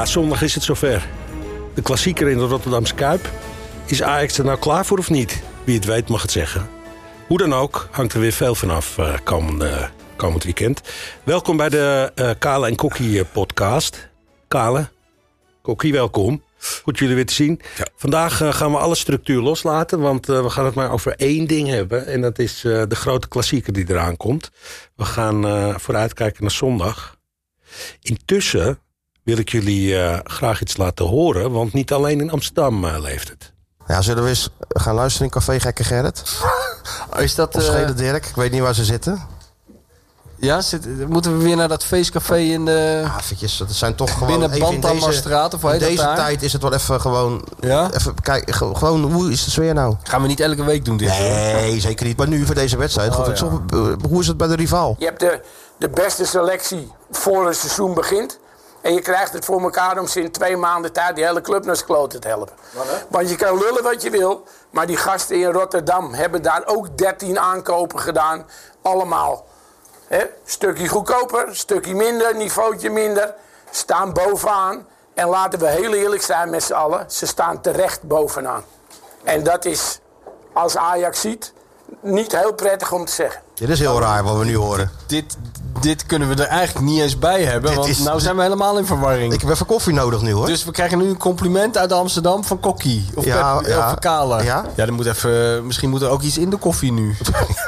Ja, zondag is het zover. De klassieker in de Rotterdamse Kuip. Is Ajax er nou klaar voor of niet? Wie het weet mag het zeggen. Hoe dan ook, hangt er weer veel vanaf uh, komende, komend weekend. Welkom bij de uh, Kale en Kokkie podcast. Kale, Kokkie, welkom. Goed jullie weer te zien. Ja. Vandaag uh, gaan we alle structuur loslaten, want uh, we gaan het maar over één ding hebben. En dat is uh, de grote klassieker die eraan komt. We gaan vooruitkijken naar zondag. Intussen wil ik jullie graag iets laten horen, want niet alleen in Amsterdam leeft het. Ja, zullen we eens gaan luisteren in Café Gekke Gerrit? is dat... Of Schede Dirk, ik weet niet waar ze zitten. Ja, zit, moeten we weer naar dat feestcafé in de... Ja, eventjes, dat zijn toch gewoon... Binnen Bantammerstraat, of hoe heet In deze dat daar? tijd is het wel even gewoon... Ja? Even kijken, gewoon, hoe is de sfeer nou? Gaan we niet elke week doen dit? Nee, zeker niet. Maar nu voor deze wedstrijd. Oh, God, ja. zo, hoe is het bij de rivaal? Je hebt de, de beste selectie voor het seizoen begint. En je krijgt het voor elkaar om ze in twee maanden tijd die hele club naar zijn kloten te helpen. Want je kan lullen wat je wil, maar die gasten in Rotterdam hebben daar ook 13 aankopen gedaan. Allemaal. Hè? Stukje goedkoper, stukje minder, niveautje minder. Staan bovenaan. En laten we heel eerlijk zijn met z'n allen, ze staan terecht bovenaan. En dat is, als Ajax ziet, niet heel prettig om te zeggen. Dit is heel raar wat we nu horen. Dit, dit kunnen we er eigenlijk niet eens bij hebben, Dit want is- nou zijn we helemaal in verwarring. Ik heb even koffie nodig nu hoor. Dus we krijgen nu een compliment uit Amsterdam van Kokkie. Of, Ja, Pep, ja. Kale. Ja? dan moet even, misschien moet er ook iets in de koffie nu.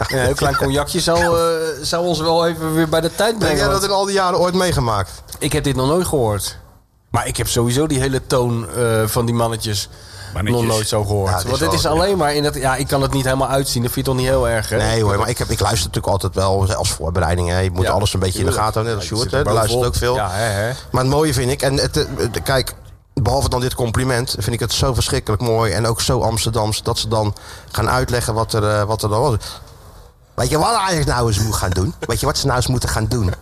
Ja, een klein cognacje zou, eh, zou ons wel even weer bij de tijd Heb brengen. jij want dat in al die jaren ooit meegemaakt? Ik heb dit nog nooit gehoord. Maar ik heb sowieso die hele toon eh, van die mannetjes nog nooit zo gehoord. Ja, het is Want het wel- is alleen maar in dat... Ja, ik kan het niet helemaal uitzien. Dat vind je toch niet heel erg, hè? Nee hoor, maar ik, heb, ik luister natuurlijk altijd wel als voorbereiding. Hè. Je moet Ja, alles een beetje in de gaten houden. Net als Sjoerd, er hè. Luistert ook veel. Ja, hè, hè. Maar het mooie vind ik, en het, eh, kijk, behalve dan dit compliment, vind ik het zo verschrikkelijk mooi en ook zo Amsterdams dat ze dan gaan uitleggen wat er, eh, wat er dan was. Weet je wat Ajax nou eens moet gaan doen? Weet je wat ze nou eens moeten gaan doen?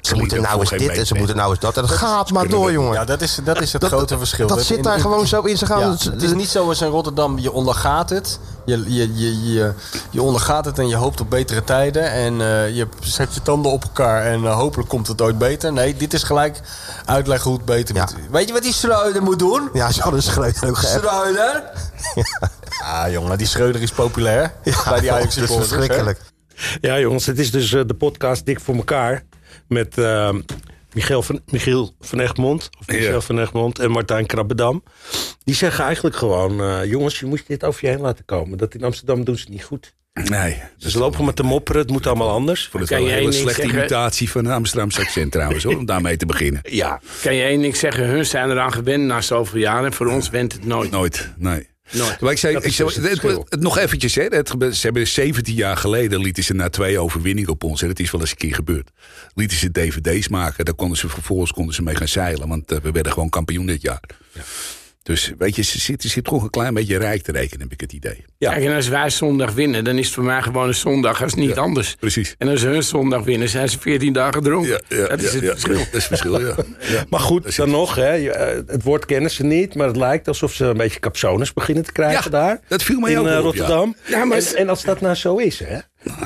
Ze moeten nou eens dit en ze moeten nou eens dat. En dat gaat maar door, jongen. Ja, dat is, dat is het Dat- grote verschil. Dat Dat zit in- daar in- gewoon zo in. Ze gaan, Ja, het is niet zoals in Rotterdam, je ondergaat het. Je, je, je, je, je ondergaat het en je hoopt op betere tijden. En eh, je zet je tanden op elkaar en eh, hopelijk komt het ooit beter. Nee, dit is gelijk uitleggen hoe het beter Ja. moet. Weet je wat die Schreuder moet doen? Ja, ze hadden Schreuder ook. Schreuder? Ah, jongen, die Schreuder is populair bij die Ajax dat is supporters. hè? verschrikkelijk. Ja, jongens, het is dus eh, de podcast Dik voor elkaar. Met eh, Michiel, van, Michiel van Egmond. Of Michel Ja. van Egmond en Martijn Krabbedam. Die zeggen eigenlijk gewoon... eh, jongens, je moet dit over je heen laten komen. Dat in Amsterdam doen ze het niet goed. Nee. Dus ze lopen maar te mopperen. Het moet allemaal anders. Ik vond het Kan wel je een één hele ding slechte zeggen? imitatie van een Amsterdamse accent trouwens, hoor, om daarmee te beginnen. Ja, Kan je één ding zeggen, hun zijn eraan gewend na zoveel jaar en voor ons went het nooit. Nooit, nee. Nooit. Maar ik zei, ik zei dus het het- verschil. het- nog eventjes, hè, het, ze hebben 17 jaar geleden lieten ze na twee overwinningen op ons, en dat is wel eens een keer gebeurd, lieten ze dvd's maken. Daar konden ze vervolgens konden ze mee gaan zeilen, want eh, we werden gewoon kampioen dit jaar. Dus weet je, ze zitten zit toch een klein beetje rijk te rekenen, heb ik het idee. Ja. Kijk, en als wij zondag winnen, dan is het voor mij gewoon een zondag als niet anders. Precies. En als hun zondag winnen, zijn ze 14 dagen dronken. Ja, ja, dat is ja, het ja, verschil. Dat is het verschil, ja. ja. Maar goed, dan nog, hè, eh, het woord kennen ze niet, maar het lijkt alsof ze een beetje capsones beginnen te krijgen Ja, daar. dat viel mij in ook eh, op, ja. Rotterdam. Ja, maar- en, en als dat nou zo is, hè,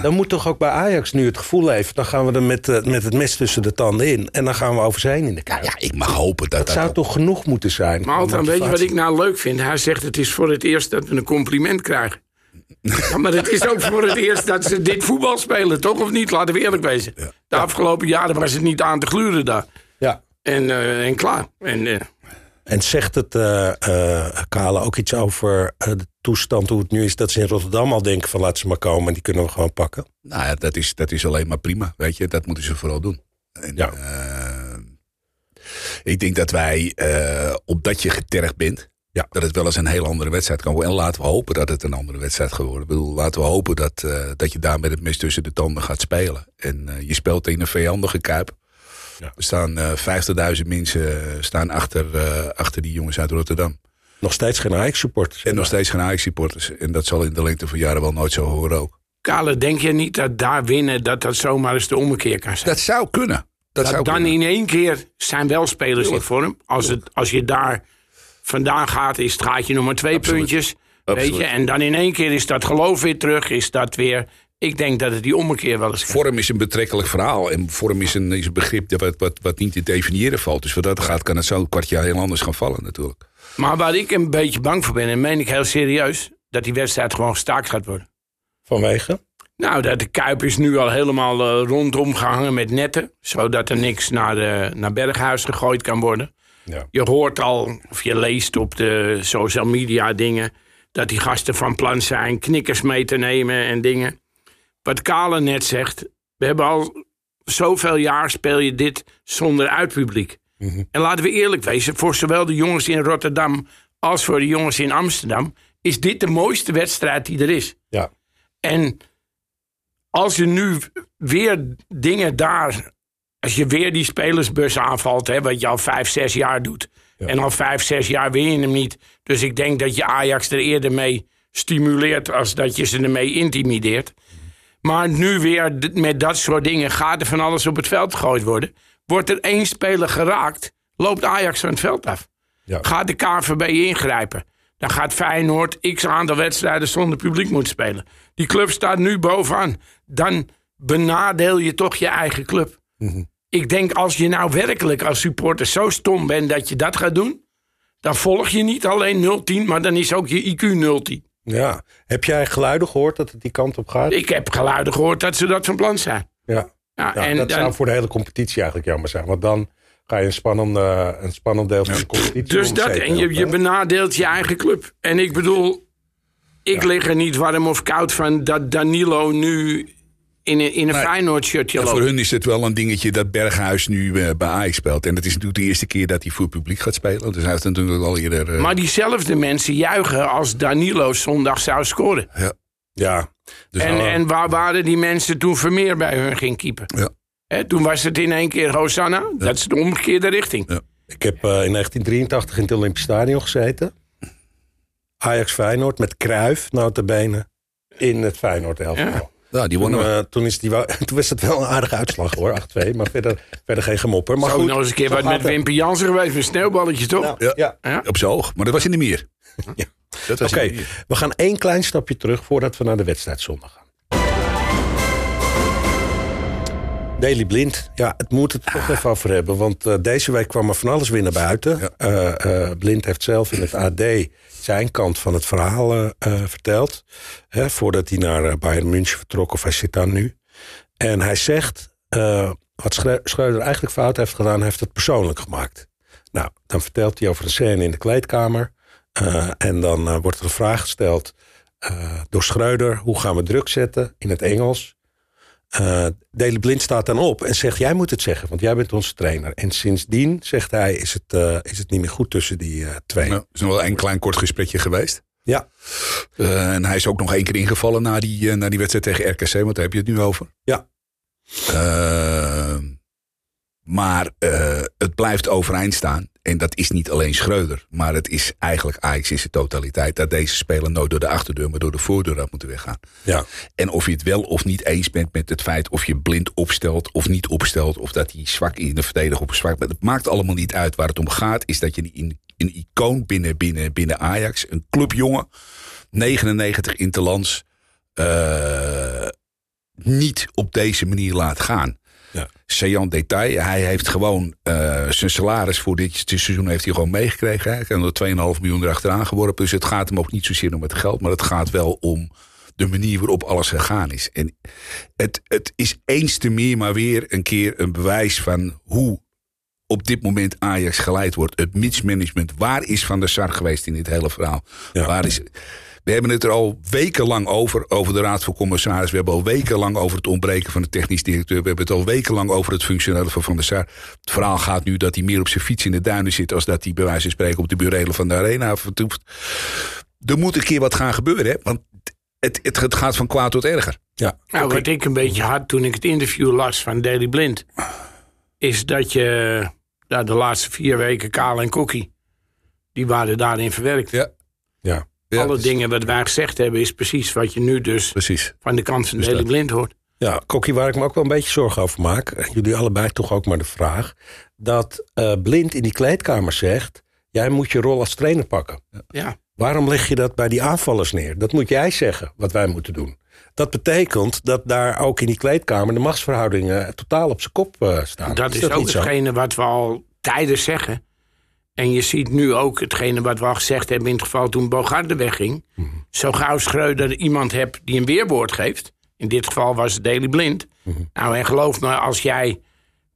dan moet toch ook bij Ajax nu het gevoel leven. Dan gaan we er met, eh, met het mes tussen de tanden in en dan gaan we over zijn in de kuip. Ja, ik mag hopen dat dat dat... zou toch genoeg moeten zijn. Maar Altan, weet je wat ik nou leuk vind? Hij zegt het is voor het eerst dat we een compliment krijgen. Ja, maar het is ook voor het eerst dat ze dit voetbal spelen, toch? Of niet? Laten we eerlijk wezen. De afgelopen jaren was het niet aan te gluren daar. Ja. En, eh, en klaar. En, eh, En zegt het eh eh, Kale ook iets over eh, de toestand, hoe het nu is, dat ze in Rotterdam al denken van laat ze maar komen en die kunnen we gewoon pakken? Nou ja, dat is, dat is alleen maar prima, weet je. Dat moeten ze vooral doen. En, Ja. eh, ik denk dat wij, eh omdat je getergd bent, Ja. dat het wel eens een heel andere wedstrijd kan worden. En laten we hopen dat het een andere wedstrijd gaat worden. Ik bedoel, laten we hopen dat, eh, dat je daar met het mes tussen de tanden gaat spelen. En je speelt in een vijandige kuip. Ja. Er staan eh 50.000 mensen staan achter, achter die jongens uit Rotterdam. Nog steeds geen Ajax-supporters. En nog steeds geen Ajax-supporters. En dat zal in de lengte van jaren wel nooit zo horen ook. Kale, denk je niet dat daar winnen, dat dat zomaar eens de ommekeer kan zijn? Dat zou kunnen. Dat, Dat zou dan kunnen. in één keer zijn wel spelers in vorm. Als, het, als je daar vandaan gaat, is het gaatje nog maar twee Absoluut. puntjes. Absoluut. Weet je? En dan in één keer is dat geloof weer terug. Is dat weer Ik denk dat het die ommekeer wel eens gaat. Vorm is een betrekkelijk verhaal. En vorm is een, is een begrip dat wat, wat, wat niet te definiëren valt. Dus wat dat gaat, kan het zo een kwartje heel anders gaan vallen natuurlijk. Maar waar ik een beetje bang voor ben, en meen ik heel serieus, dat die wedstrijd gewoon gestaakt gaat worden. Vanwege? Nou, dat de Kuip is nu al helemaal eh, rondom gehangen met netten. Zodat er niks naar, de, naar Berghuis gegooid kan worden. Ja. Je hoort al, of je leest op de social media dingen... dat die gasten van plan zijn knikkers mee te nemen en dingen. Wat Kale net zegt, we hebben al zoveel jaar speel je dit zonder uitpubliek. En laten we eerlijk wezen, voor zowel de jongens in Rotterdam... als voor de jongens in Amsterdam... is dit de mooiste wedstrijd die er is. Ja. En als je nu weer dingen daar. Als je weer die spelersbus aanvalt, hè, wat je al vijf, zes jaar doet. En al vijf, zes jaar win je hem niet. Dus ik denk dat je Ajax er eerder mee stimuleert. als dat je ze ermee intimideert. Maar nu weer met dat soort dingen gaat er van alles op het veld gegooid worden. Wordt er één speler geraakt, loopt Ajax van het veld af. Ja. Gaat de KNVB ingrijpen. Dan gaat Feyenoord x aantal wedstrijden zonder publiek moeten spelen. Die club staat nu bovenaan. Dan benadeel je toch je eigen club. Ik denk als je nou werkelijk als supporter zo stom bent dat je dat gaat doen. Dan volg je niet alleen 010, maar dan is ook je IQ 010. ja. Heb jij geluiden gehoord dat het die kant op gaat? Ik heb geluiden gehoord dat ze dat van plan zijn. Ja. Ja, Ja, en dat dan- zou voor de hele competitie eigenlijk jammer zijn. Want dan ga je een spannend, eh, een spannend deel van de competitie Dus dat, en je, je benadeelt je eigen club. En ik bedoel, ik lig er niet warm of koud van dat Danilo nu in een, in een Nee. Feyenoord shirtje voor hun is het wel een dingetje dat Berghuis nu eh, bij Ajax speelt. En het is natuurlijk de eerste keer dat hij voor het publiek gaat spelen. Dus hij heeft natuurlijk al eerder... eh, Maar diezelfde mensen juichen als Danilo zondag zou scoren. ja, Ja. Dus En, nou, en waar waren die mensen toen Vermeer bij hun ging keeper? ja. Hè, toen was het in één keer Hosanna. Dat is de omgekeerde richting. Ja. Ik heb eh, in 1983 in het Olympisch Stadion gezeten. Ajax Feyenoord met Kruif, notabene, in het Feyenoord elftal. Ja. Ja, die Toen, wonnen eh, toen, is die toen was het wel een aardige uitslag hoor, 8-2. Maar verder, verder geen gemopper. Maar goed, nog eens een keer wat met. Wimpy Jansen geweest. Een sneeuwballetje toch? Ja, Ja. ja. Ja. Op zijn oog. Maar dat was in de meer. Ja. Oké, de we gaan één klein stapje terug voordat we naar de wedstrijd zondag gaan. Daily Blind, ja, het moet het toch even over hebben. Want eh, deze week kwam er van alles weer naar buiten. Ja. Eh, eh, Blind heeft zelf in het AD zijn kant van het verhaal verteld. Hè, voordat hij naar Bayern München vertrok, of hij zit daar nu. En hij zegt, wat Schre- Schreuder eigenlijk fout heeft gedaan, heeft het persoonlijk gemaakt. Nou, dan vertelt hij over een scène in de kleedkamer. Eh, en dan eh, wordt er een vraag gesteld eh, door Schreuder. Hoe gaan we druk zetten in het Engels? Dele Blind staat dan op en zegt: Jij moet het zeggen, want jij bent onze trainer. En sindsdien, zegt hij, is het, is het niet meer goed tussen die twee. Nou, er is nog wel een klein kort gesprekje geweest. Ja, en hij is ook nog één keer ingevallen na die, na die wedstrijd tegen RKC. Want daar heb je het nu over. ja, maar het blijft overeind staan. En dat is niet alleen Schreuder. Maar het is eigenlijk Ajax in zijn totaliteit. Dat deze speler nooit door de achterdeur, maar door de voordeur had moeten weggaan. ja. En of je het wel of niet eens bent met het feit of je blind opstelt of niet opstelt. Of dat hij zwak in de verdediger op zwak bent. Het maakt allemaal niet uit. Waar het om gaat is dat je een, een icoon binnen, binnen, binnen Ajax, een clubjongen, 99 interlands, eh niet op deze manier laat gaan. Ja. Saillant detail. Hij heeft gewoon eh, zijn salaris voor dit seizoen heeft hij gewoon meegekregen. Hij heeft er 2,5 miljoen erachteraan geworpen. Dus het gaat hem ook niet zozeer om het geld. Maar het gaat wel om de manier waarop alles gegaan is. En het, het is eens te meer maar weer een keer een bewijs van hoe op dit moment Ajax geleid wordt. Het mismanagement. Waar is Van der Sar geweest in dit hele verhaal? Ja. Waar is... We hebben het er al wekenlang over, over de Raad van Commissaris. We hebben al wekenlang over het ontbreken van de technisch directeur. We hebben het al wekenlang over het functionele van Van der Sar. Het verhaal gaat nu dat hij meer op zijn fiets in de duinen zit... als dat hij bij wijze van spreken op de burelen van de arena vertoeft. Er moet een keer wat gaan gebeuren, hè? want het, het, het gaat van kwaad tot erger. ja. Nou, wat ik een beetje had toen ik het interview las van Daily Blind... is dat je nou, de laatste vier weken Kaal en Kokkie... die waren daarin verwerkt. Ja, ja. Ja Alle dingen wat wij gezegd hebben... is precies wat je nu dus Precies. van de kant van Daily dat- Blind hoort. Ja, Kokkie, waar ik me ook wel een beetje zorgen over maak. Jullie allebei toch ook maar de vraag. Dat eh, Blind in die kleedkamer zegt: Jij moet je rol als trainer pakken. Ja. Waarom leg je dat bij die aanvallers neer? Dat moet jij zeggen, wat wij moeten doen. Dat betekent dat daar ook in die kleedkamer de machtsverhoudingen totaal op zijn kop eh, staan. Dat is, ook niet zo? hetgene wat we al tijden zeggen. En je ziet nu ook hetgene wat we al gezegd hebben in het geval toen Bogarde wegging. Mhm. Zo gauw Schreuder iemand hebt die een weerwoord geeft. In dit geval was het Daily Blind. Mhm. Nou, en geloof me, als jij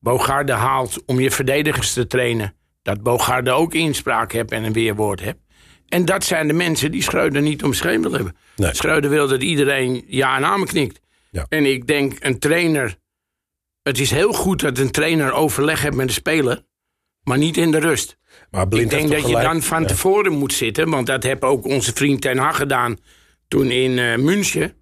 Bogarde haalt om je verdedigers te trainen... dat Bogarde ook inspraak hebt en een weerwoord hebt. En dat zijn de mensen die Schreuder niet om wil hebben. Nee. Schreuder wil dat iedereen ja en amen knikt. Ja. En ik denk, een trainer... Het is heel goed dat een trainer overleg heeft met de speler... maar niet in de rust. Maar Blind Ik denk dat je dan van tevoren moet zitten. Want dat heeft ook onze vriend Ten Hag gedaan toen in eh, München.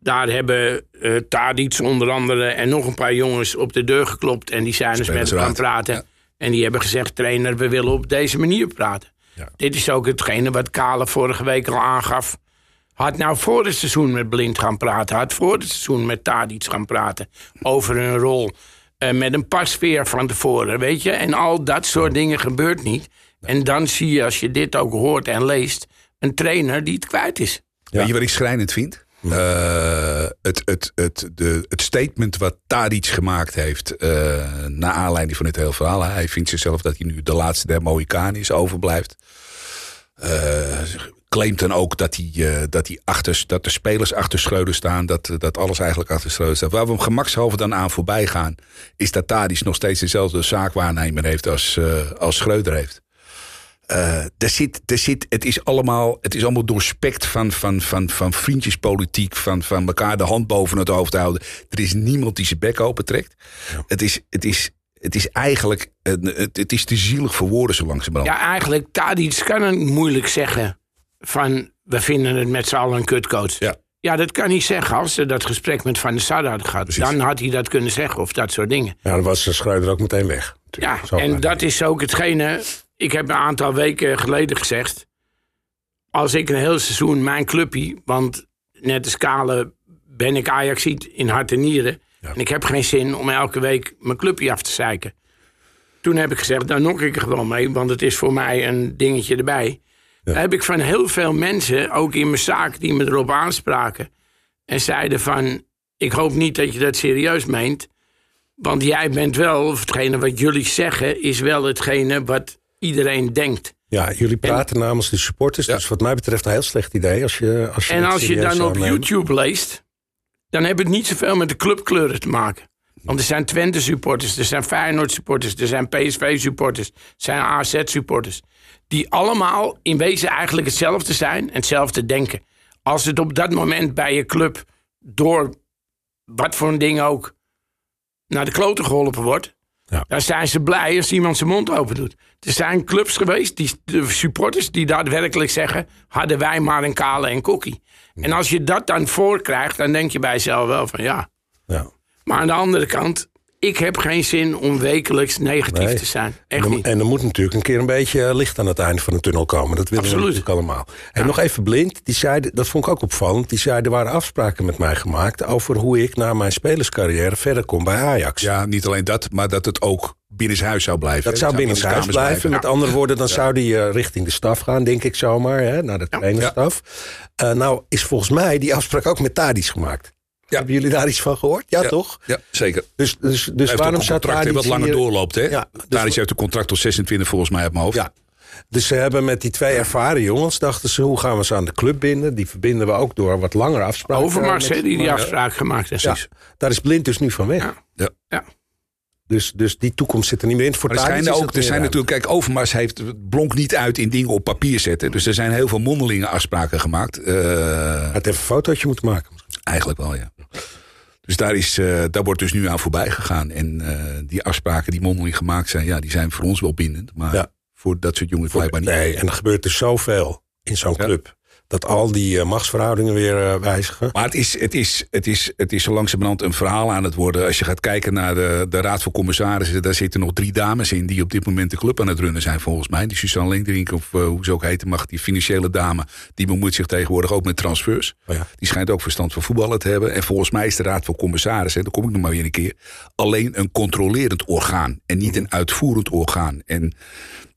Daar hebben eh Tadic onder andere en nog een paar jongens op de deur geklopt. En die zijn dus met hem gaan praten. ja. En die hebben gezegd, trainer, we willen op deze manier praten. Ja. Dit is ook hetgene wat Kale vorige week al aangaf. Had nou voor het seizoen met Blind gaan praten. Had voor het seizoen met Tadic gaan praten. Over hun rol. eh, met een pasveer van tevoren, weet je. En al dat soort dingen gebeurt niet. En dan zie je, als je dit ook hoort en leest... een trainer die het kwijt is. Weet je wat ik schrijnend vind? Eh, het, het, het, de, het statement wat Tadic gemaakt heeft eh naar aanleiding van dit hele verhaal. Hij vindt zichzelf dat hij nu de laatste der Mohikanen is, overblijft. Eh, claimt dan ook dat, hij, eh, dat, hij achter, dat de spelers achter Schreuder staan. Dat, dat alles eigenlijk achter Schreuder staat. Waar we hem gemakshalve dan aan voorbij gaan... is dat Tadic nog steeds dezelfde zaakwaarnemer heeft als, eh, als Schreuder heeft. Eh, er zit, er zit, het, is allemaal, het is allemaal doorspekt van, van, van, van vriendjespolitiek, van, van elkaar de hand boven het hoofd houden. Er is niemand die zijn bek open trekt. Het, is, het, is, het is eigenlijk, eh, het, het is te zielig voor woorden zo langzamerhand. Ja, eigenlijk, Tadic kan het moeilijk zeggen... van, we vinden het met z'n allen een kutcoach. Ja. Ja, dat kan hij zeggen als ze dat gesprek met Van der Sar hadden gehad. Precies. Dan had hij dat kunnen zeggen of dat soort dingen. Ja, dan was Schreuder ook meteen weg. Ja. Zo en dat is ook hetgene. Ik heb een aantal weken geleden gezegd. Als ik een heel seizoen mijn clubje. Want net als Kale ben ik Ajaxiet in hart en nieren. En ik heb geen zin om elke week mijn clubje af te zeiken. Toen heb ik gezegd, dan nok ik er gewoon mee. Want het is voor mij een dingetje erbij. Daar heb ik van heel veel mensen, ook in mijn zaak, die me erop aanspraken. En zeiden van, ik hoop niet dat je dat serieus meent. Want jij bent wel, of hetgene wat jullie zeggen, is wel hetgene wat iedereen denkt. Ja, jullie praten namens de supporters. Dus wat mij betreft een heel slecht idee. Als je, als je En als je dan op. YouTube leest, dan heeft het niet zoveel met de clubkleuren te maken. Want er zijn Twente supporters, er zijn Feyenoord supporters, er zijn PSV supporters, er zijn AZ supporters. Die allemaal in wezen eigenlijk hetzelfde zijn en hetzelfde denken. Als het op dat moment bij je club door wat voor een ding ook naar de kloten geholpen wordt. Ja. Dan zijn ze blij als iemand zijn mond open doet. Er zijn clubs geweest, die, de supporters, die daadwerkelijk zeggen... hadden wij maar een kale en kokkie. En als je dat dan voorkrijgt, dan denk je bij jezelf wel van ja. Ja. Maar aan de andere kant, ik heb geen zin om wekelijks negatief Nee. te zijn. En Echt er, niet. en er moet natuurlijk een keer een beetje eh, licht aan het einde van de tunnel komen. Dat willen Absoluut. we natuurlijk allemaal. En nog even blind. Die zei, dat vond ik ook opvallend. Die zei, er waren afspraken met mij gemaakt... over hoe ik na mijn spelerscarrière verder kom bij Ajax. Ja, niet alleen dat, maar dat het ook binnenshuis zou blijven. Dat zou binnen huis blijven. Met andere woorden, dan zou die eh, richting de staf gaan, denk ik zomaar. Hè, naar de trainerstaf. Eh, nou, is volgens mij die afspraak ook met Tadis gemaakt. Ja. Hebben jullie daar iets van gehoord? Ja, Ja, toch? Ja, zeker. Dus, dus, dus Hij heeft waarom ook een zou contract Tadic wat langer hier- doorloopt, hè? Ja, dus- Tadic heeft een contract tot 26 volgens mij uit mijn hoofd. Ja. Dus ze hebben met die twee ervaren jongens, dachten ze, hoe gaan we ze aan de club binden? Die verbinden we ook door wat langer afspraken. Overmars, hè, die die afspraak gemaakt heeft. Ja, daar is Blind dus nu van weg. Ja. Ja. Dus, dus die toekomst zit er niet meer in. Voor Maar er, is ook, er zijn natuurlijk, kijk, Overmars heeft het blonk niet uit in dingen op papier zetten. Dus er zijn heel veel mondelinge afspraken gemaakt. Eh, Hij had even een fotootje moeten maken. Eigenlijk wel, ja. Dus daar, is, eh, daar wordt dus nu aan voorbij gegaan. En eh, die afspraken die mondeling gemaakt zijn, ja, die zijn voor ons wel bindend. Maar Ja. voor dat soort jongens blijkbaar niet. Nee, en er gebeurt dus zoveel in zo'n Ja. club. Dat al die eh, machtsverhoudingen weer eh, wijzigen. Maar het is, het, is, het, is, het is zo langzamerhand een verhaal aan het worden. Als je gaat kijken naar de, de Raad van Commissarissen... daar zitten nog drie dames in die op dit moment de club aan het runnen zijn volgens mij. Die Suzanne Lengderink, of eh, hoe ze ook heten mag, die financiële dame... die bemoeit zich tegenwoordig ook met transfers. Oh ja. Die schijnt ook verstand van voetballen te hebben. En volgens mij is de Raad van Commissarissen, daar kom ik nog maar weer een keer... alleen een controlerend orgaan en niet een uitvoerend orgaan. En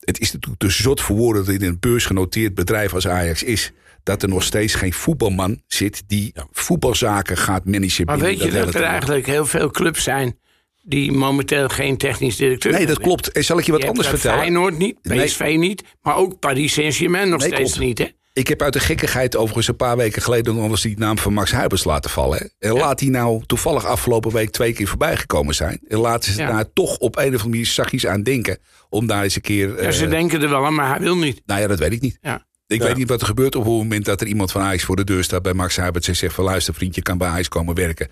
het is natuurlijk te zot voor woorden dat dit een beursgenoteerd bedrijf als Ajax is... dat er nog steeds geen voetbalman zit die voetbalzaken gaat managen. Maar binnen weet je dat er eigenlijk heel veel clubs zijn die momenteel geen technisch directeur Nee, dat klopt. En zal ik je wat Je anders vertellen? Feyenoord niet, Nee. PSV niet, maar ook Paris Saint-Germain nog Nee, steeds klopt. niet. Hè? Ik heb uit de gekkigheid overigens een paar weken geleden nog eens die naam van Max Huibers laten vallen. hè. En laat die nou toevallig afgelopen week twee keer voorbij gekomen zijn. En laten ze Ja. daar toch op een of andere manier zachtjes aan denken. Om daar eens een keer... Ja, ze eh, denken er wel aan, maar hij wil niet. nou ja, dat weet ik niet. Ja. Ik weet niet wat er gebeurt op het moment dat er iemand van Ajax voor de deur staat bij Max Huibers. En zegt van luister vriendje, kan bij Ajax komen werken.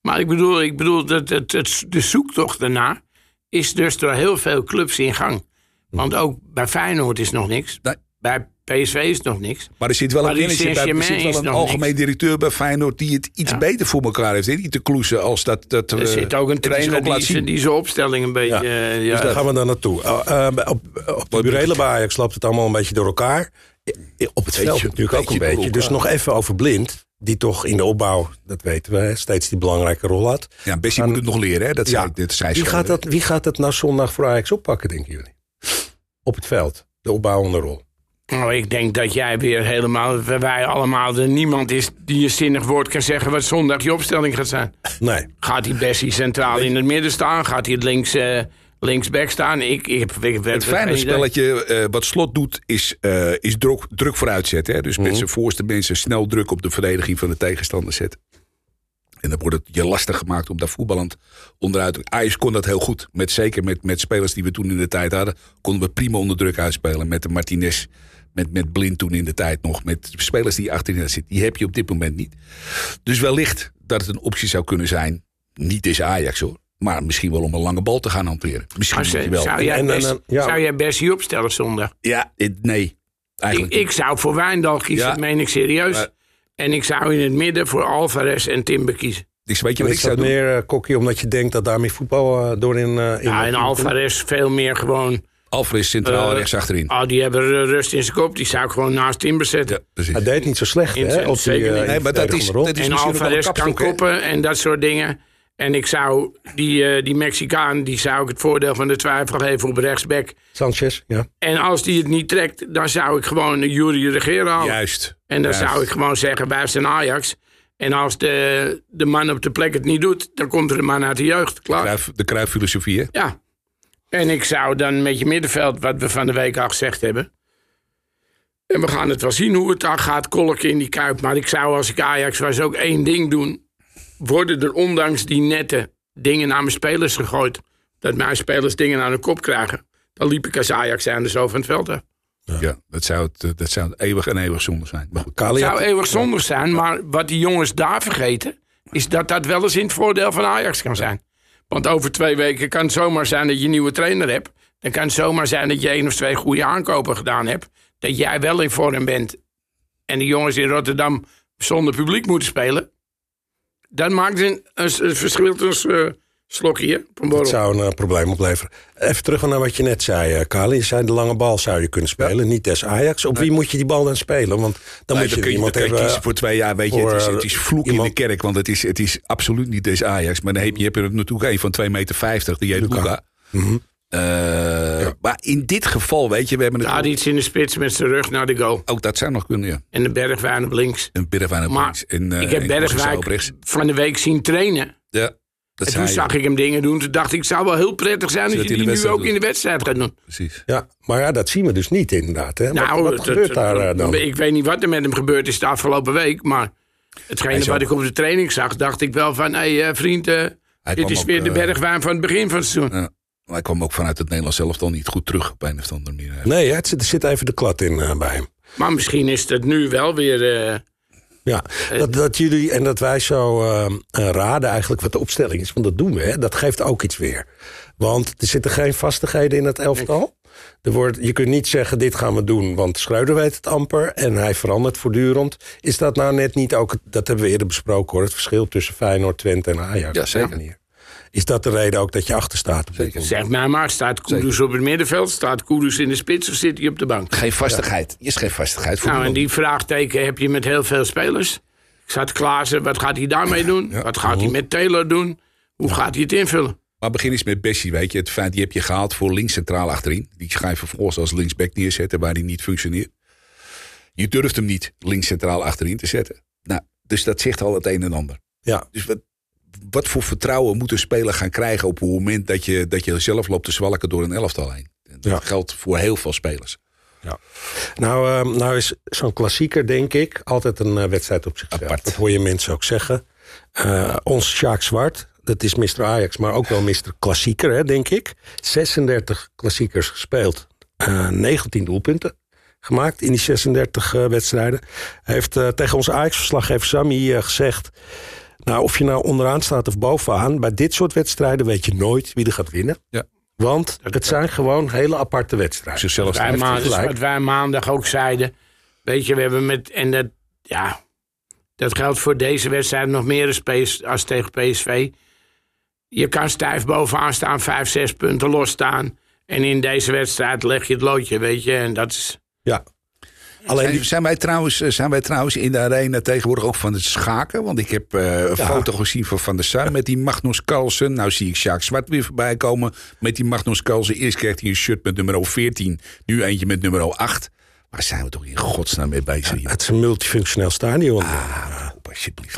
Maar ik bedoel, ik bedoel dat het, het, de zoektocht daarna is dus door heel veel clubs in gang. Want ook bij Feyenoord is nog niks. Nee. Bij PSV is nog niks. Maar er zit wel een bij, er zit wel een algemeen niks. directeur bij Feyenoord die het iets Ja. beter voor elkaar heeft. Niet te kloesen als dat, dat Er eh, zit ook een trainer die, zijn- die zijn opstelling een beetje... Ja. eh, ja, Dus daar gaan we dan naartoe. Uh, uh, op, op de burelen bij Ajax loopt het allemaal een beetje door elkaar. Op het veld natuurlijk ook een beetje. Dus nog even over Blind. Die toch in de opbouw, dat weten we, hè, steeds die belangrijke rol had. Ja, Bessie moet het nog leren. Hè? Dat Ja. zei, dit zei Wie gaat, dat, wie gaat dat nou zondag voor Ajax oppakken, denken jullie? Op het veld. De opbouwende rol. Nou, ik denk dat jij weer helemaal... Wij allemaal, er niemand is die een zinnig woord kan zeggen... wat zondag je opstelling gaat zijn. Nee. Gaat die Bessie centraal in het midden staan? Gaat hij het links, eh, linksback staan? Ik, ik, Het fijne spelletje eh, wat Slot doet is, eh, is druk, druk vooruit zetten. Hè? Dus Mhm. met zijn voorste mensen snel druk op de verdediging van de tegenstander zetten. En dan wordt het je lastig gemaakt om daar voetballend onderuit te... Ajax kon dat heel goed. Met, zeker met, met spelers die we toen in de tijd hadden... konden we prima onder druk uitspelen. Met de Martinez, met, met Blind toen in de tijd nog. Met spelers die achterin zitten. Die heb je op dit moment niet. Dus wellicht dat het een optie zou kunnen zijn. Niet is Ajax hoor. Maar misschien wel om een lange bal te gaan hanteren. Misschien Maar moet je wel. zou, jij En- en- ja. zou jij Bessie opstellen zondag? Ja, nee. Ik, Eigenlijk ik zou voor Wijndal kiezen, Ja. dat meen ik serieus. Maar- En ik zou in het midden voor Alvarez en Timber kiezen. Dus weet je wat ik Is dat zou doen? meer, uh, Kokkie, omdat je denkt dat daar meer voetbal uh, door in... Uh, in Ja, en Alvarez veel meer gewoon... Alvarez centraal Eh, rechts achterin. Oh, die hebben eh, rust in zijn kop. Die zou ik gewoon naast Timber zetten. Ja. Hij deed niet zo slecht, In hè? Op die, zeker uh, niet. in Nee, maar dat is, dat is en Alvarez kan koppen en dat soort dingen. En ik zou die, eh, die Mexicaan, die zou ik het voordeel van de twijfel geven op rechtsback. Sanchez, ja. En als die het niet trekt, dan zou ik gewoon een Jury Regeren halen. Juist. En dan Juist. zou ik gewoon zeggen, wij zijn Ajax. En als de, de man op de plek het niet doet, dan komt er een man uit de jeugd. Klaar. De kruiffilosofie, hè? Ja. En ik zou dan met je middenveld, wat we van de week al gezegd hebben. En we gaan het wel zien hoe het dan gaat kolken in die kuip. Maar ik zou als ik Ajax was ook één ding doen. Worden er ondanks die nette dingen naar mijn spelers gegooid. Dat mijn spelers dingen aan de kop krijgen. Dan liep ik als Ajax zijn er zo van het veld af. Ja, dat zou, het, eh, dat zou het eeuwig en eeuwig zonde zijn. Maar goed. Kali Het zou eeuwig zondig zijn, maar wat die jongens daar vergeten... is dat dat wel eens in het voordeel van Ajax kan zijn. Want over twee weken kan het zomaar zijn dat je een nieuwe trainer hebt. Dan kan het zomaar zijn dat je één of twee goede aankopen gedaan hebt. Dat jij wel in vorm bent. En de jongens in Rotterdam zonder publiek moeten spelen. Dat maakt een, een verschil tussen eh, slokje op een Dat zou een uh, probleem opleveren. Even terug naar wat je net zei, uh, Kali. Je zei de lange bal zou je kunnen spelen, niet des Ajax. Op wie moet je die bal dan spelen? Want dan Nee, moet je, dan kun je, iemand dan kun je hebben... kiezen voor twee jaar. Weet je, voor, het, is, het is vloek in de kerk. Want het is, het is absoluut niet deze Ajax. Maar dan heb je, je hebt er natuurlijk een van 2,50 meter. Die heet Luca. Mhm. Eh, Maar in dit geval, weet je, we hebben het... Daar iets in de spits met zijn rug naar de goal. Ook dat zou nog kunnen, ja. En de Bergwijn op links. Een Bergwijn op Maar links. En, eh, ik heb rechts. van de week zien trainen. Ja, dat En toen zag ik hem dingen doen. Toen dacht ik, het zou wel heel prettig zijn als je hij die nu ook in de wedstrijd gaat doen. Precies. Ja, maar ja, dat zien we dus niet inderdaad. Hè? nou, wat wat het- gebeurt het- daar eh, dan? Ik weet niet wat er met hem gebeurd is de afgelopen week. Maar hetgene is wat ik op de training zag, dacht ik wel van... Hé hey, vriend, eh, dit is ook, weer de eh, bergwijn van het begin van het seizoen. Ja. Maar hij kwam ook vanuit het Nederlands zelf dan niet goed terug op een of andere manier. Nee, het zit, er zit even de klad in eh, bij hem. Maar misschien is het nu wel weer... eh, Ja, dat, dat jullie en dat wij zo eh, eh, raden eigenlijk wat de opstelling is. Want dat doen we, hè? dat geeft ook iets weer. Want er zitten geen vastigheden in het elftal. Er wordt, je kunt niet zeggen, dit gaan we doen, want Schreuder weet het amper. En hij verandert voortdurend. Is dat nou net niet ook, dat hebben we eerder besproken hoor... het verschil tussen Feyenoord, Twente en Ajax? Ja, zeker. Is dat de reden ook dat je achter staat? zeg mij maar, staat Kudus op het middenveld? Staat Kudus in de spits of zit hij op de bank? Geen vastigheid. Is geen vastigheid. Voor Nou, en die vraagteken heb je met heel veel spelers. Ik zat Klaassen, wat gaat hij daarmee doen? Wat gaat hij met Taylor doen? Hoe gaat hij het invullen? Maar begin eens met Bessie, weet je. Het feit, die heb je gehaald voor links centraal achterin. Die ga je vervolgens als linksback neerzetten waar die niet functioneert. Je durft hem niet links centraal achterin te zetten. Nou, dus dat zegt al het een en ander. Ja. Dus wat, wat voor vertrouwen moet een speler gaan krijgen op het moment dat je, dat je zelf loopt te zwalken door een elftal heen? En Dat Ja. geldt voor heel veel spelers. Nou, eh, nou is zo'n klassieker, denk ik, altijd een eh, wedstrijd op zichzelf. Apart. Dat hoor je mensen ook zeggen. Eh, ons Sjaak Zwart, dat is Mr. Ajax, maar ook wel Mr. Klassieker, hè, denk ik. 36 klassiekers gespeeld, eh 19 doelpunten gemaakt in die 36 eh, wedstrijden. Hij heeft eh, tegen onze Ajax-verslaggever Sammy eh, gezegd... Nou, of je nou onderaan staat of bovenaan... bij dit soort wedstrijden weet je nooit wie er gaat winnen. Ja. Want het zijn gewoon hele aparte wedstrijden. Zichzelf Wij heeft maandag, wat wij maandag ook zeiden. Weet je, we hebben met. En dat. Ja. Dat geldt voor deze wedstrijd nog meer als tegen PSV. Je kan stijf bovenaan staan, vijf, zes punten losstaan. En in deze wedstrijd leg je het loodje, weet je. En dat is. Ja. Alleen Zijn, zijn, wij trouwens, eh, zijn wij trouwens in de arena tegenwoordig ook van het schaken? Want ik heb eh, een Ja. foto gezien van Van der Sar met die Magnus Carlsen. Nou zie ik Sjaak Zwart weer voorbij komen met die Magnus Carlsen. Eerst kreeg hij een shirt met nummer 14, nu eentje met nummer 8. Waar zijn we toch in godsnaam mee bezig? hier? Het is een multifunctioneel stadion. Ah, alsjeblieft.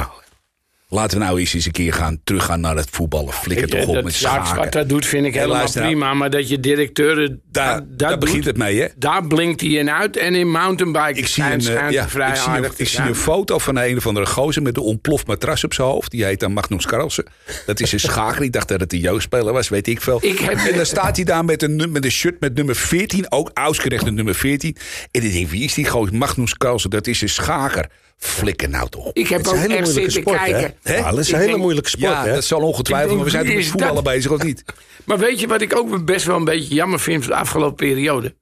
Laten we nou eens eens een keer gaan teruggaan naar het voetballen. Flikker toch op dat met schaken. wat dat doet, vind ik helemaal prima. Maar dat je directeuren. Daar, dat, daar dat begint het mee, hè? Daar blinkt hij in uit. En in mountainbike Ik zie, een, eh, ja, vrij ik zie, een, ik zie een foto van een of andere gozer met een ontploft matras op zijn hoofd. Die heet dan Magnus Carlsen. Dat is een schaker. Ik dacht dat het een jeugdspeler was, weet ik veel. Ik heb- En dan staat hij daar met een, met een shirt met nummer 14. Ook ausgerechnet nummer 14. En ik denk, wie is die gozer? Magnus Carlsen, dat is een schaker. Flikker nou toch. Ik heb Het is ook een hele echt moeilijke zitten sport, hè? kijken. Hè? Ja, dat is Ik een hele denk- moeilijke sport, Ja, hè? dat zal ongetwijfeld. Maar we zijn toch met voetballen dat? bezig, of niet? Maar weet je wat ik ook best wel een beetje jammer vind van de afgelopen periode?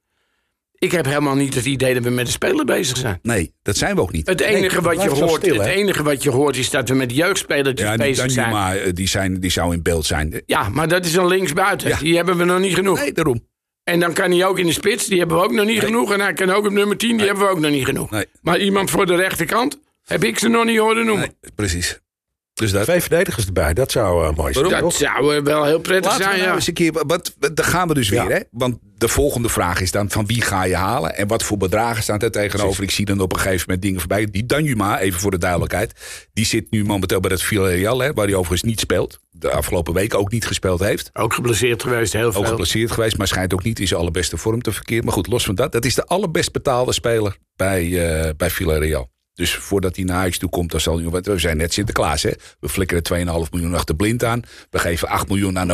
Ik heb helemaal niet het idee dat we met de speler bezig zijn. Nee, dat zijn we ook niet. Het enige, wat, je hoort, stil, het hè? enige wat je hoort is dat we met jeugdspelertjes Ja, die bezig zijn. Danjuma, eh, die, zijn, die zou in beeld zijn. Ja, maar dat is een linksbuiten. Ja. Die hebben we nog niet genoeg. Nee, daarom. En dan kan hij ook in de spits. Die hebben we ook nog niet genoeg. En hij kan ook op nummer 10. Die hebben we ook nog niet genoeg. Nee. Maar iemand voor de rechterkant heb ik ze nog niet horen noemen. Precies. Dus dat. Twee verdedigers erbij, dat zou eh, mooi zijn. Dat toch? zou eh, wel heel prettig Laten we zijn, nou ja. eens een keer. Wat, daar gaan we dus weer, hè? Want de volgende vraag is dan: van wie ga je halen? En wat voor bedragen staan er tegenover? Ik zie dan op een gegeven moment dingen voorbij. Die Danjuma, even voor de duidelijkheid. Die zit nu momenteel bij het Villarreal, hè, waar hij overigens niet speelt. De afgelopen week ook niet gespeeld heeft. Ook geblesseerd geweest, heel Ook veel. geblesseerd geweest, maar schijnt ook niet in zijn allerbeste vorm te verkeren. Maar goed, los van dat. Dat is de allerbest betaalde speler bij, eh bij Villarreal. Dus voordat hij naar Ajax toe komt, dan zal hij... want We zijn net Sinterklaas, hè? We flikkeren 2,5 miljoen achter blind aan. We geven 8 miljoen aan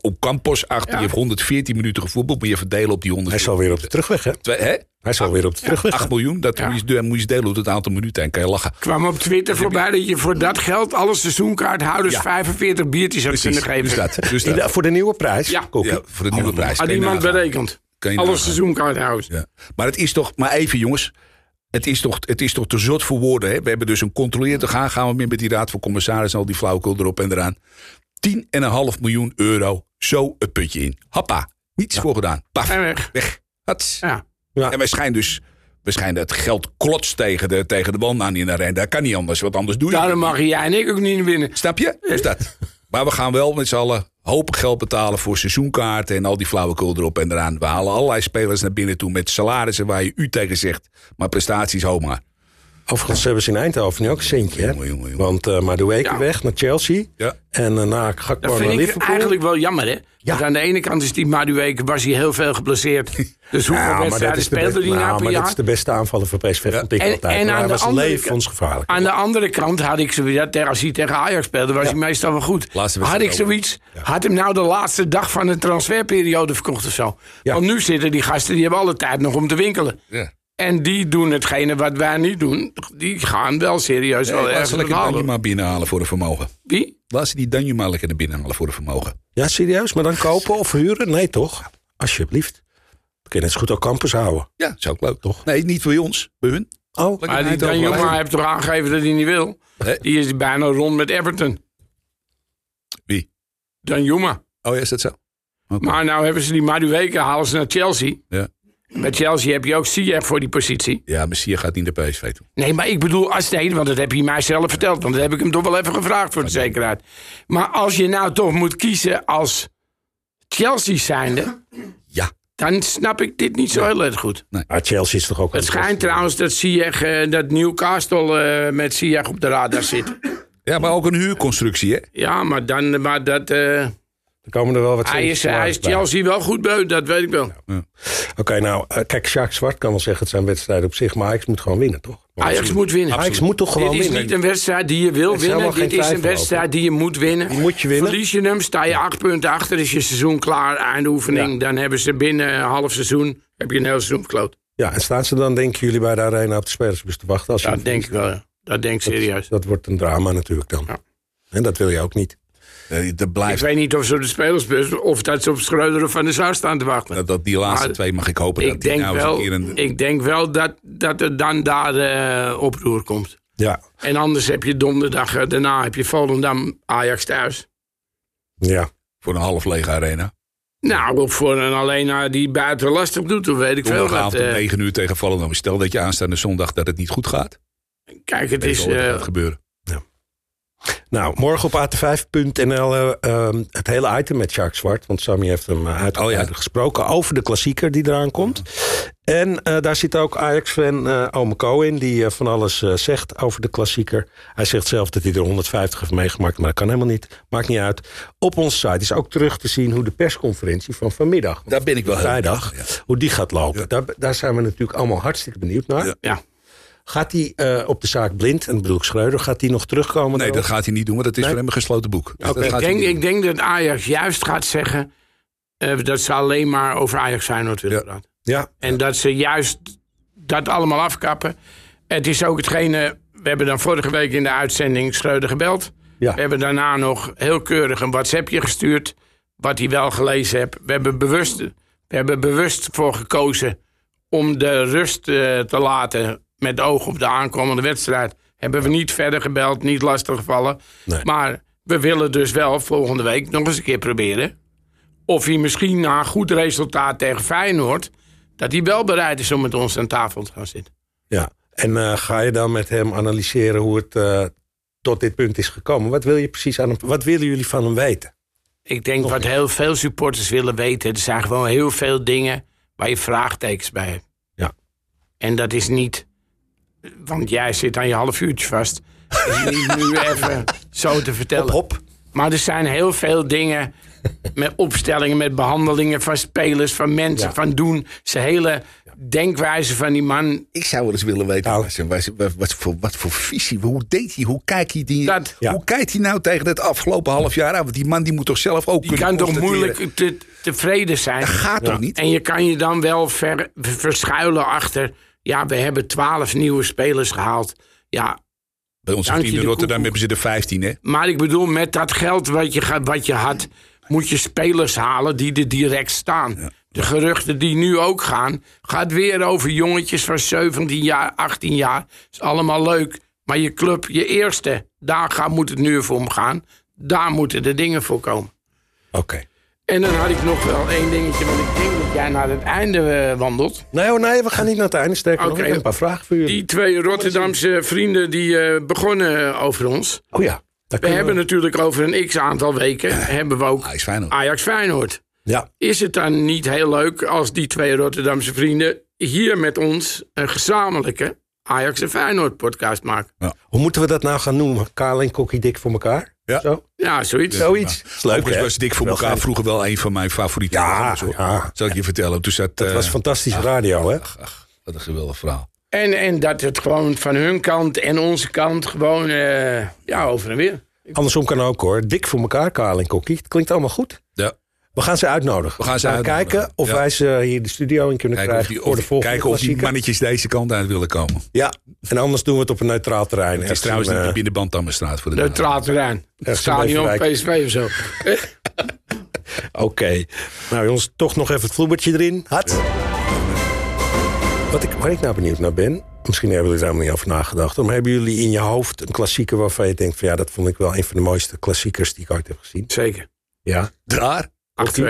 Ocampos achter. Ja. Je hebt 114 minuten gevoetbald, moet je verdelen op die 100. Hij is alweer op de terugweg, hè? Twee, hè? Hij is alweer op de terugweg. 8 miljoen, dat Ja. moet, je, moet je delen op het aantal minuten en kan je lachen. kwam op Twitter voorbij dat je voor dat geld alle seizoenkaarthouders Ja. 45 biertjes had kunnen geven. dus dat. Dus dat. voor de nieuwe prijs. Ja. Voor de nieuwe prijs. Had je iemand berekend. Alle seizoenkaarthouders. Ja. Maar het is toch, maar even jongens. Het is, toch, het is toch te zot voor woorden. Hè? We hebben dus een controleer te gaan. Gaan we meer met die raad van commissarissen. Al die flauwekul erop en eraan. 10,5 miljoen euro. Zo het putje in. Hoppa. Niets voor gedaan. Paf. En weg. Weg. Hats. Ja. Ja. En wij schijnen dus. We schijnen het geld klots tegen de, tegen de wand aan in de. Dat kan niet anders. Wat anders doe je. Daarom mag jij en ik ook niet winnen. Snap je? Dus dat. Maar we gaan wel met z'n allen hoop geld betalen voor seizoenkaarten en al die flauwekul erop en eraan. We halen allerlei spelers naar binnen toe met salarissen waar je u tegen zegt. Maar prestaties hoog maar. Overigens hebben ze in Eindhoven nu ook een centje, hè? Jongen, jongen, jongen. Want uh, Madueke Ja. weg naar Chelsea. Ja. En daarna Gakpo Dat naar vind ik Liverpool. eigenlijk wel jammer, hè? Ja. Want aan de ene kant is die Madueke, was hij heel veel geblesseerd. Dus hoeveel Ja, maar dat wedstrijden is de speelde beste, hij nou nou, per maar dat jaar? is de beste aanvaller van PSV ik En- altijd. en Maar aan hij de was andere levensgevaarlijk. Aan de andere kant had ik zoiets, ja, als hij tegen Ajax speelde, was hij meestal wel goed. Laatste Had ik zoiets, had hem nou de laatste dag van de transferperiode verkocht of zo. Ja. Want nu zitten die gasten, die hebben alle tijd nog om te winkelen. Ja. En die doen hetgene wat wij niet doen. Die gaan wel serieus wel Laat ergens ze lekker halen. Danjuma binnenhalen voor de vermogen. Wie? Laat ze die Danjuma lekker naar binnen halen voor de vermogen. Ja, serieus? Maar dan kopen of huren? Nee, toch? Alsjeblieft. We kunnen het zo goed ook campus houden. Ja, dat is ook leuk toch? Nee, niet voor ons. Bij hun. Oh, Lekker Maar die Eindhoven Dan blijven. Juma heeft toch aangegeven dat hij niet wil? Die is bijna rond met Everton. Wie? Dan Juma. Oh ja, is dat zo? Oké. Maar nou hebben ze die Madueke, halen ze naar Chelsea. Ja. Bij Chelsea heb je ook Ziyech voor die positie. Ja, Messia gaat niet naar PSV toe. Nee, maar ik bedoel, als nee, want dat heb je mij zelf verteld. Want dat heb ik hem toch wel even gevraagd voor de zekerheid. Maar als je nou toch moet kiezen als Chelsea zijnde. Ja. dan snap ik dit niet zo heel erg goed. Maar Chelsea is toch ook... Het schijnt trouwens dat Ziyech, eh, dat Newcastle eh, met Ziyech op de radar zit. Ja, maar ook een huurconstructie, hè? Ja, maar, dan, maar dat, eh, Er komen er wel wat hij is, hij is. Chelsea wel goed beu, dat weet ik wel. Oké, nou, eh, kijk, Jacques Zwart kan wel zeggen het zijn wedstrijden op zich, maar Ajax moet gewoon winnen, toch? Ajax moet winnen. Ajax moet toch gewoon Dit is winnen? niet een wedstrijd die je wil winnen. Dit is een wedstrijd die je moet winnen. Die moet je winnen. Verlies je hem, sta je acht punten achter, is je seizoen klaar, eindoefening. Ja. Dan hebben ze binnen een half seizoen, heb je een heel seizoen verkloot. Ja, en staan ze dan, denken jullie, bij de arena op de spelersbus te wachten? Als je Dat denk ik wel, ja. Dat denk ik serieus. Dat wordt een drama natuurlijk dan. Ja. En dat wil je ook niet. Eh, Dat Ik blijft. weet niet of ze op de spelersbus, of dat ze op Schreuder of Van der Sar staan te wachten. Dat, dat die laatste Maar twee mag ik hopen dat ik die denk nou eens wel, een ik denk wel dat, dat er dan daar eh, oproer komt. Ja, En anders heb je donderdag, eh, daarna heb je Volendam Ajax thuis. ja. voor een half lege arena. Nou, of voor een alleen die buiten lastig doet, of weet ik veel. Donderdagavond om eh. 9 uur tegen Volendam. Stel dat je aanstaande zondag dat het niet goed gaat. kijk, het is... eh, gaat gebeuren. Nou, morgen op at5.nl eh, ehm, het hele item met Jacques Zwart. Want Sammy heeft hem uh, uitgebreid Oh ja. gesproken over de klassieker die eraan komt. En eh, daar zit ook Ajax-fan eh Ome in. Die eh, van alles eh, zegt over de klassieker. Hij zegt zelf dat hij er 150 heeft meegemaakt. Maar dat kan helemaal niet. Maakt niet uit. Op onze site is ook terug te zien hoe de persconferentie van vanmiddag. Daar ben ik wel heel Vrijdag. Hoe die gaat lopen. Daar, daar zijn we natuurlijk allemaal hartstikke benieuwd naar. Ja. Ja. Gaat hij eh, op de zaak blind, en bedoel ik Schreuder, gaat hij nog terugkomen? Nee, dan? dat gaat hij niet doen, want dat is Nee? voor hem een gesloten boek. Dus Ik denk, ik denk dat Ajax juist gaat zeggen... eh, dat ze alleen maar over Ajax Feyenoord willen Ja. praten. Ja, En dat ze juist dat allemaal afkappen. Het is ook hetgene... We hebben dan vorige week in de uitzending Schreuder gebeld. Ja. We hebben daarna nog heel keurig een WhatsAppje gestuurd. Wat hij wel gelezen heeft. We hebben bewust, we hebben bewust voor gekozen om de rust eh, te laten met oog op de aankomende wedstrijd. Hebben we niet verder gebeld, niet lastig gevallen. Nee. Maar we willen dus wel volgende week nog eens een keer proberen. Of hij misschien na een goed resultaat tegen Feyenoord... dat hij wel bereid is om met ons aan tafel te gaan zitten. ja. En eh, ga je dan met hem analyseren hoe het eh, tot dit punt is gekomen? Wat wil je precies aan hem, wat willen jullie van hem weten? Ik denk wat heel veel supporters willen weten... er zijn gewoon heel veel dingen waar je vraagtekens bij hebt. Ja. En dat is niet... Want jij zit aan je half uurtje vast. is niet nu even zo te vertellen. Hop. Maar er zijn heel veel dingen met opstellingen, met behandelingen van spelers, van mensen, Ja. van doen. Zijn hele denkwijze van die man. Ik zou wel eens willen weten, Nou. wat, wat, voor, wat voor visie, hoe deed hij, hoe kijkt hij, die, Dat- Ja. hoe kijkt hij nou tegen het afgelopen half jaar aan? Want die man die moet toch zelf ook Die kunnen kan toch moeilijk te, tevreden zijn. Dat gaat toch niet? En je kan je dan wel ver, verschuilen achter. Ja, we hebben twaalf nieuwe spelers gehaald. Ja, Bij onze vrienden in Rotterdam hebben ze er 15, hè? maar ik bedoel, met dat geld wat je, wat je had, moet je spelers halen die er direct staan. De geruchten die nu ook gaan, gaat weer over jongetjes van 17 jaar, 18 jaar. Is allemaal leuk. Maar je club, je eerste, daar gaat, moet het nu voor omgaan. Daar moeten de dingen voor komen. Oké. En dan had ik nog wel één dingetje, want ik denk dat jij naar het einde eh, wandelt. Nee, nee, we gaan niet naar het einde. Sterker nog, Oké. ik heb een paar vragen voor jullie. Die twee Rotterdamse vrienden die eh, begonnen over ons. Oh ja. daar We kunnen hebben natuurlijk over een x aantal weken hebben we ook Ajax Feyenoord. Ajax Feyenoord. Ja, Is het dan niet heel leuk als die twee Rotterdamse vrienden hier met ons een gezamenlijke Ajax en Feyenoord podcast maken? hoe moeten we dat nou gaan noemen? Kaal en Kokkie dik voor elkaar? Ja. Zo? Ja, zoiets. Zoiets. Leuk, Overigens was Dik voor Wel elkaar geen- vroeger wel een van mijn favoriete Ja, programma's, hoor. ja. Zal ik je vertellen. Toen zat, Dat eh, was fantastische radio, hè? Ach, wat een geweldig verhaal. En, en dat het gewoon van hun kant en onze kant gewoon eh, ja, over en weer. Andersom kan ook, hoor. Dik voor elkaar, Kaal en Kokkie. Het klinkt allemaal goed. Ja. We gaan ze uitnodigen. We gaan ze gaan kijken of Ja. wij ze hier de studio in kunnen Kijken of, krijgen die, voor of, de volgende kijken of die mannetjes deze kant uit willen komen. Ja, en anders doen we het op een neutraal terrein. Het is trouwens niet een, de eh, binnenband Dammenstraat voor de Neutraal terrein. Stadion, Beverwijk. PSV of zo. Oké. Nou jongens, toch nog even het vloebertje erin. Had. Wat ik, waar ik nou benieuwd naar ben, misschien hebben jullie er helemaal niet over nagedacht. Maar hebben jullie in je hoofd een klassieker waarvan je denkt van ja, dat vond ik wel een van de mooiste klassiekers die ik ooit heb gezien? Zeker. Ja. Daar? 8-2.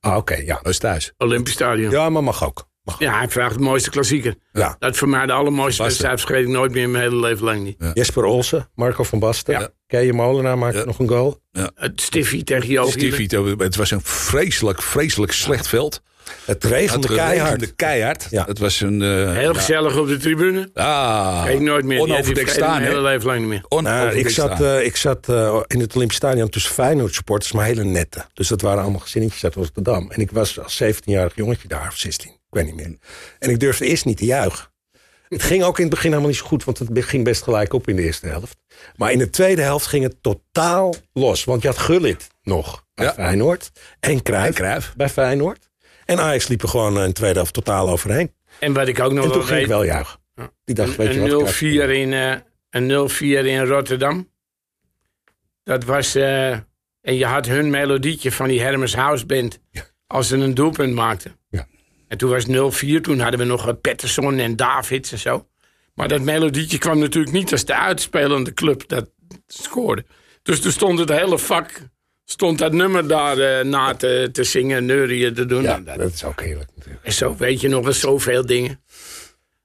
Ah, oké, ja. Dat is thuis. Olympisch Stadion. Ja. Ja, maar mag ook. Mag ook. hij vraagt de mooiste klassieker. Ja. Dat is voor mij de allermooiste wedstrijd. vergeet ik nooit meer in mijn hele leven lang niet. Jesper Olsen, Marco van Basten. Ja. Keije Molenaar maakt Ja. nog een goal. Het stiffie tegen Joop. Stiffy, het was een vreselijk, vreselijk slecht veld. Het regende Het keihard. regende keihard. Ja. Het was een... eh, Heel gezellig op de tribune. Ah, Kijk nooit meer. Onoverdekt staan, hele leven lang niet meer. Nou, ik zat, staan. eh, ik zat eh, in het Olympisch Stadion tussen Feyenoord supporters, maar hele nette. Dus dat waren allemaal gezinnetjes uit Rotterdam. En ik was als 17-jarig jongetje daar, of 16, ik weet niet meer. En ik durfde eerst niet te juichen. Het ging ook in het begin helemaal niet zo goed, want het ging best gelijk op in de eerste helft. Maar in de tweede helft ging het totaal los. Want je had Gullit nog bij Ja. Feyenoord. En Cruijff, En Cruijff. bij Feyenoord. En Ajax liep er gewoon eh, in de tweede helft totaal overheen. En wat ik ook nog En wel toen ging ik wel juichen. Die dacht, weet je wat, Een Cruijff- 0-4 in, eh, een 0-4 in Rotterdam. Dat was. eh, en je had hun melodietje van die Hermes House Band. Als ze een doelpunt maakten. Ja. En toen was het 0-4. Toen hadden we nog eh, Patterson en Davids en zo. Maar dat melodietje kwam natuurlijk niet als de uitspelende club dat scoorde. Dus toen stond het hele vak. Stond dat nummer daar eh, na te, te zingen, neurieën te doen. Ja, En dat- dat is ook heerlijk natuurlijk. en zo weet je nog eens zoveel dingen.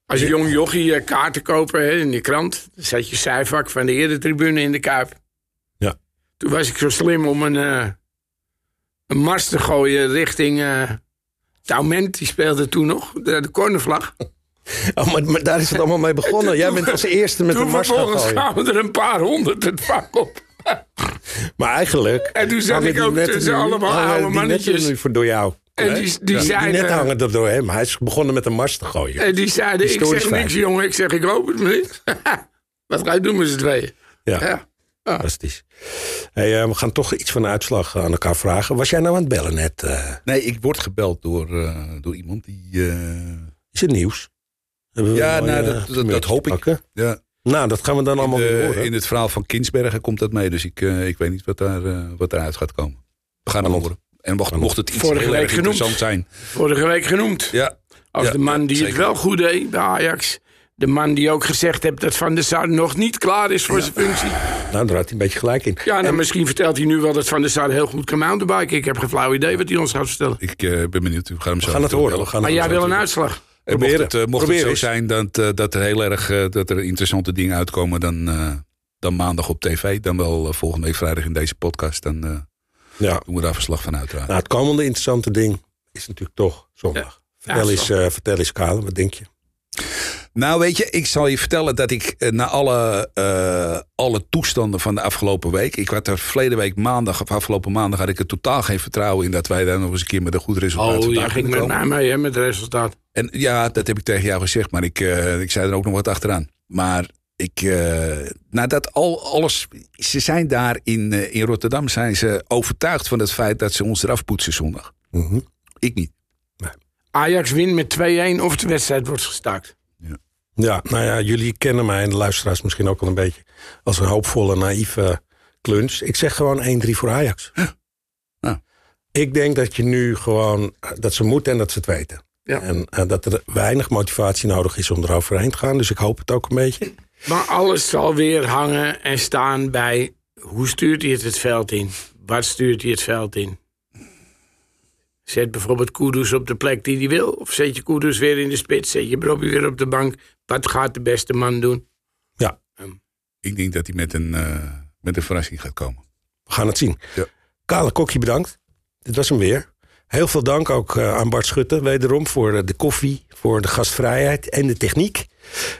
Als je jong jochie eh, kaarten kopen hè, in die krant... dan zat je zijvak van de eretribune in de Kuip. Ja. Toen was ik zo slim om een, een mars te gooien richting... eh Taument, die speelde toen nog, de, de cornervlag. Oh, maar, maar daar is het allemaal mee begonnen. Jij bent als eerste met een Toen mars gaan vervolgens we er een paar honderd het vak op. Maar eigenlijk... En toen zat ik ook tussen nu- allemaal oude mannetjes. nu voor door jou. En die, die, Die, die zeiden... net hangen er door hem. Hij is begonnen met een mars te gooien. En die zeiden, ik zeg niks jongen. Ik zeg, ik hoop het niet. Wat ga je doen met z'n tweeën? Ja, Ja. fantastisch. Hey, eh, we gaan toch iets van de uitslag aan elkaar vragen. Was jij nou aan het bellen net? eh? Nee, ik word gebeld door, eh, door iemand die... eh, is het nieuws? Ja, nou, dat- dat- dat hoop ik. ja, Nou, dat gaan we dan allemaal in, weer de- horen. in het verhaal van Kinsbergen komt dat mee. Dus ik, eh, ik weet niet wat, daar, eh, wat eruit gaat komen. We gaan het horen. En mocht, mocht het iets Vorige heel week erg genoemd. interessant zijn. Vorige week genoemd. Ja, Als Ja, de man die het wel goed deed bij Ajax. De man die ook gezegd heeft dat Van der Sar nog niet klaar is voor zijn functie. Nou, daar had hij een beetje gelijk in. Ja, nou, misschien vertelt hij nu wel dat Van der Sar heel goed kan mountainbiken. Ik heb geen flauw idee wat hij ons gaat vertellen. ik eh, ben benieuwd. We gaan hem zo we gaan het horen. We bellen. gaan Maar jij wil een uitslag. En mocht Proberen. het, eh, mocht het zo eens. zijn dat, eh, dat er heel erg eh, dat er interessante dingen uitkomen, dan, eh, dan maandag op tv. Dan wel eh, volgende week vrijdag in deze podcast. Dan eh, Ja. doen we daar verslag van uiteraard. Nou, het komende interessante ding is natuurlijk toch zondag. Vertel, Ja, eens, eh, vertel eens, Kale, wat denk je? Nou, weet je, ik zal je vertellen dat ik eh, na alle, eh, alle toestanden van de afgelopen week. Ik had er verleden week maandag, of afgelopen maandag, had ik er totaal geen vertrouwen in dat wij daar nog eens een keer met een goed resultaat Oh, jij ging met mij mee hè, met het resultaat. En ja, dat heb ik tegen jou gezegd, maar ik, eh, ik zei er ook nog wat achteraan. Maar ik, eh nadat al alles. Ze zijn daar in, in Rotterdam zijn ze overtuigd van het feit dat ze ons eraf poetsen zondag. Mhm. Ik niet. Ajax wint met 2-1 of de wedstrijd wordt gestaakt. Ja, nou ja, jullie kennen mij en de luisteraars misschien ook wel een beetje als een hoopvolle, naïeve kluns. Ik zeg gewoon 1-3 voor Ajax. Ja. Ik denk dat je nu gewoon, eh, dat ze moeten en dat ze het weten. Ja. En eh, dat er weinig motivatie nodig is om eroverheen te gaan. Dus ik hoop het ook een beetje. Maar alles zal weer hangen en staan bij hoe stuurt hij het het veld in? Wat stuurt hij het veld in? Zet bijvoorbeeld Kudus op de plek die hij wil? Of zet je Kudus weer in de spits? Zet je Bobby weer op de bank? Wat gaat de beste man doen? Ja, Ik denk dat hij met een, eh, met een verrassing gaat komen. we gaan het zien. Ja. Kale Kokkie, bedankt. Dit was hem weer. Heel veel dank ook eh, aan Bart Schutte, wederom, voor eh, de koffie, voor de gastvrijheid en de techniek.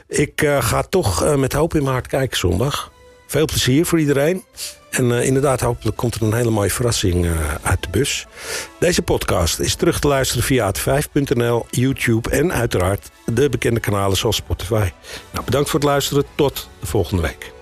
Ik ga toch met hoop in mijn hart kijken zondag. Veel plezier voor iedereen. En eh, inderdaad, hopelijk komt er een hele mooie verrassing eh, uit de bus. Deze podcast is terug te luisteren via het5.nl, YouTube en uiteraard de bekende kanalen zoals Spotify. Nou, bedankt voor het luisteren. Tot de volgende week.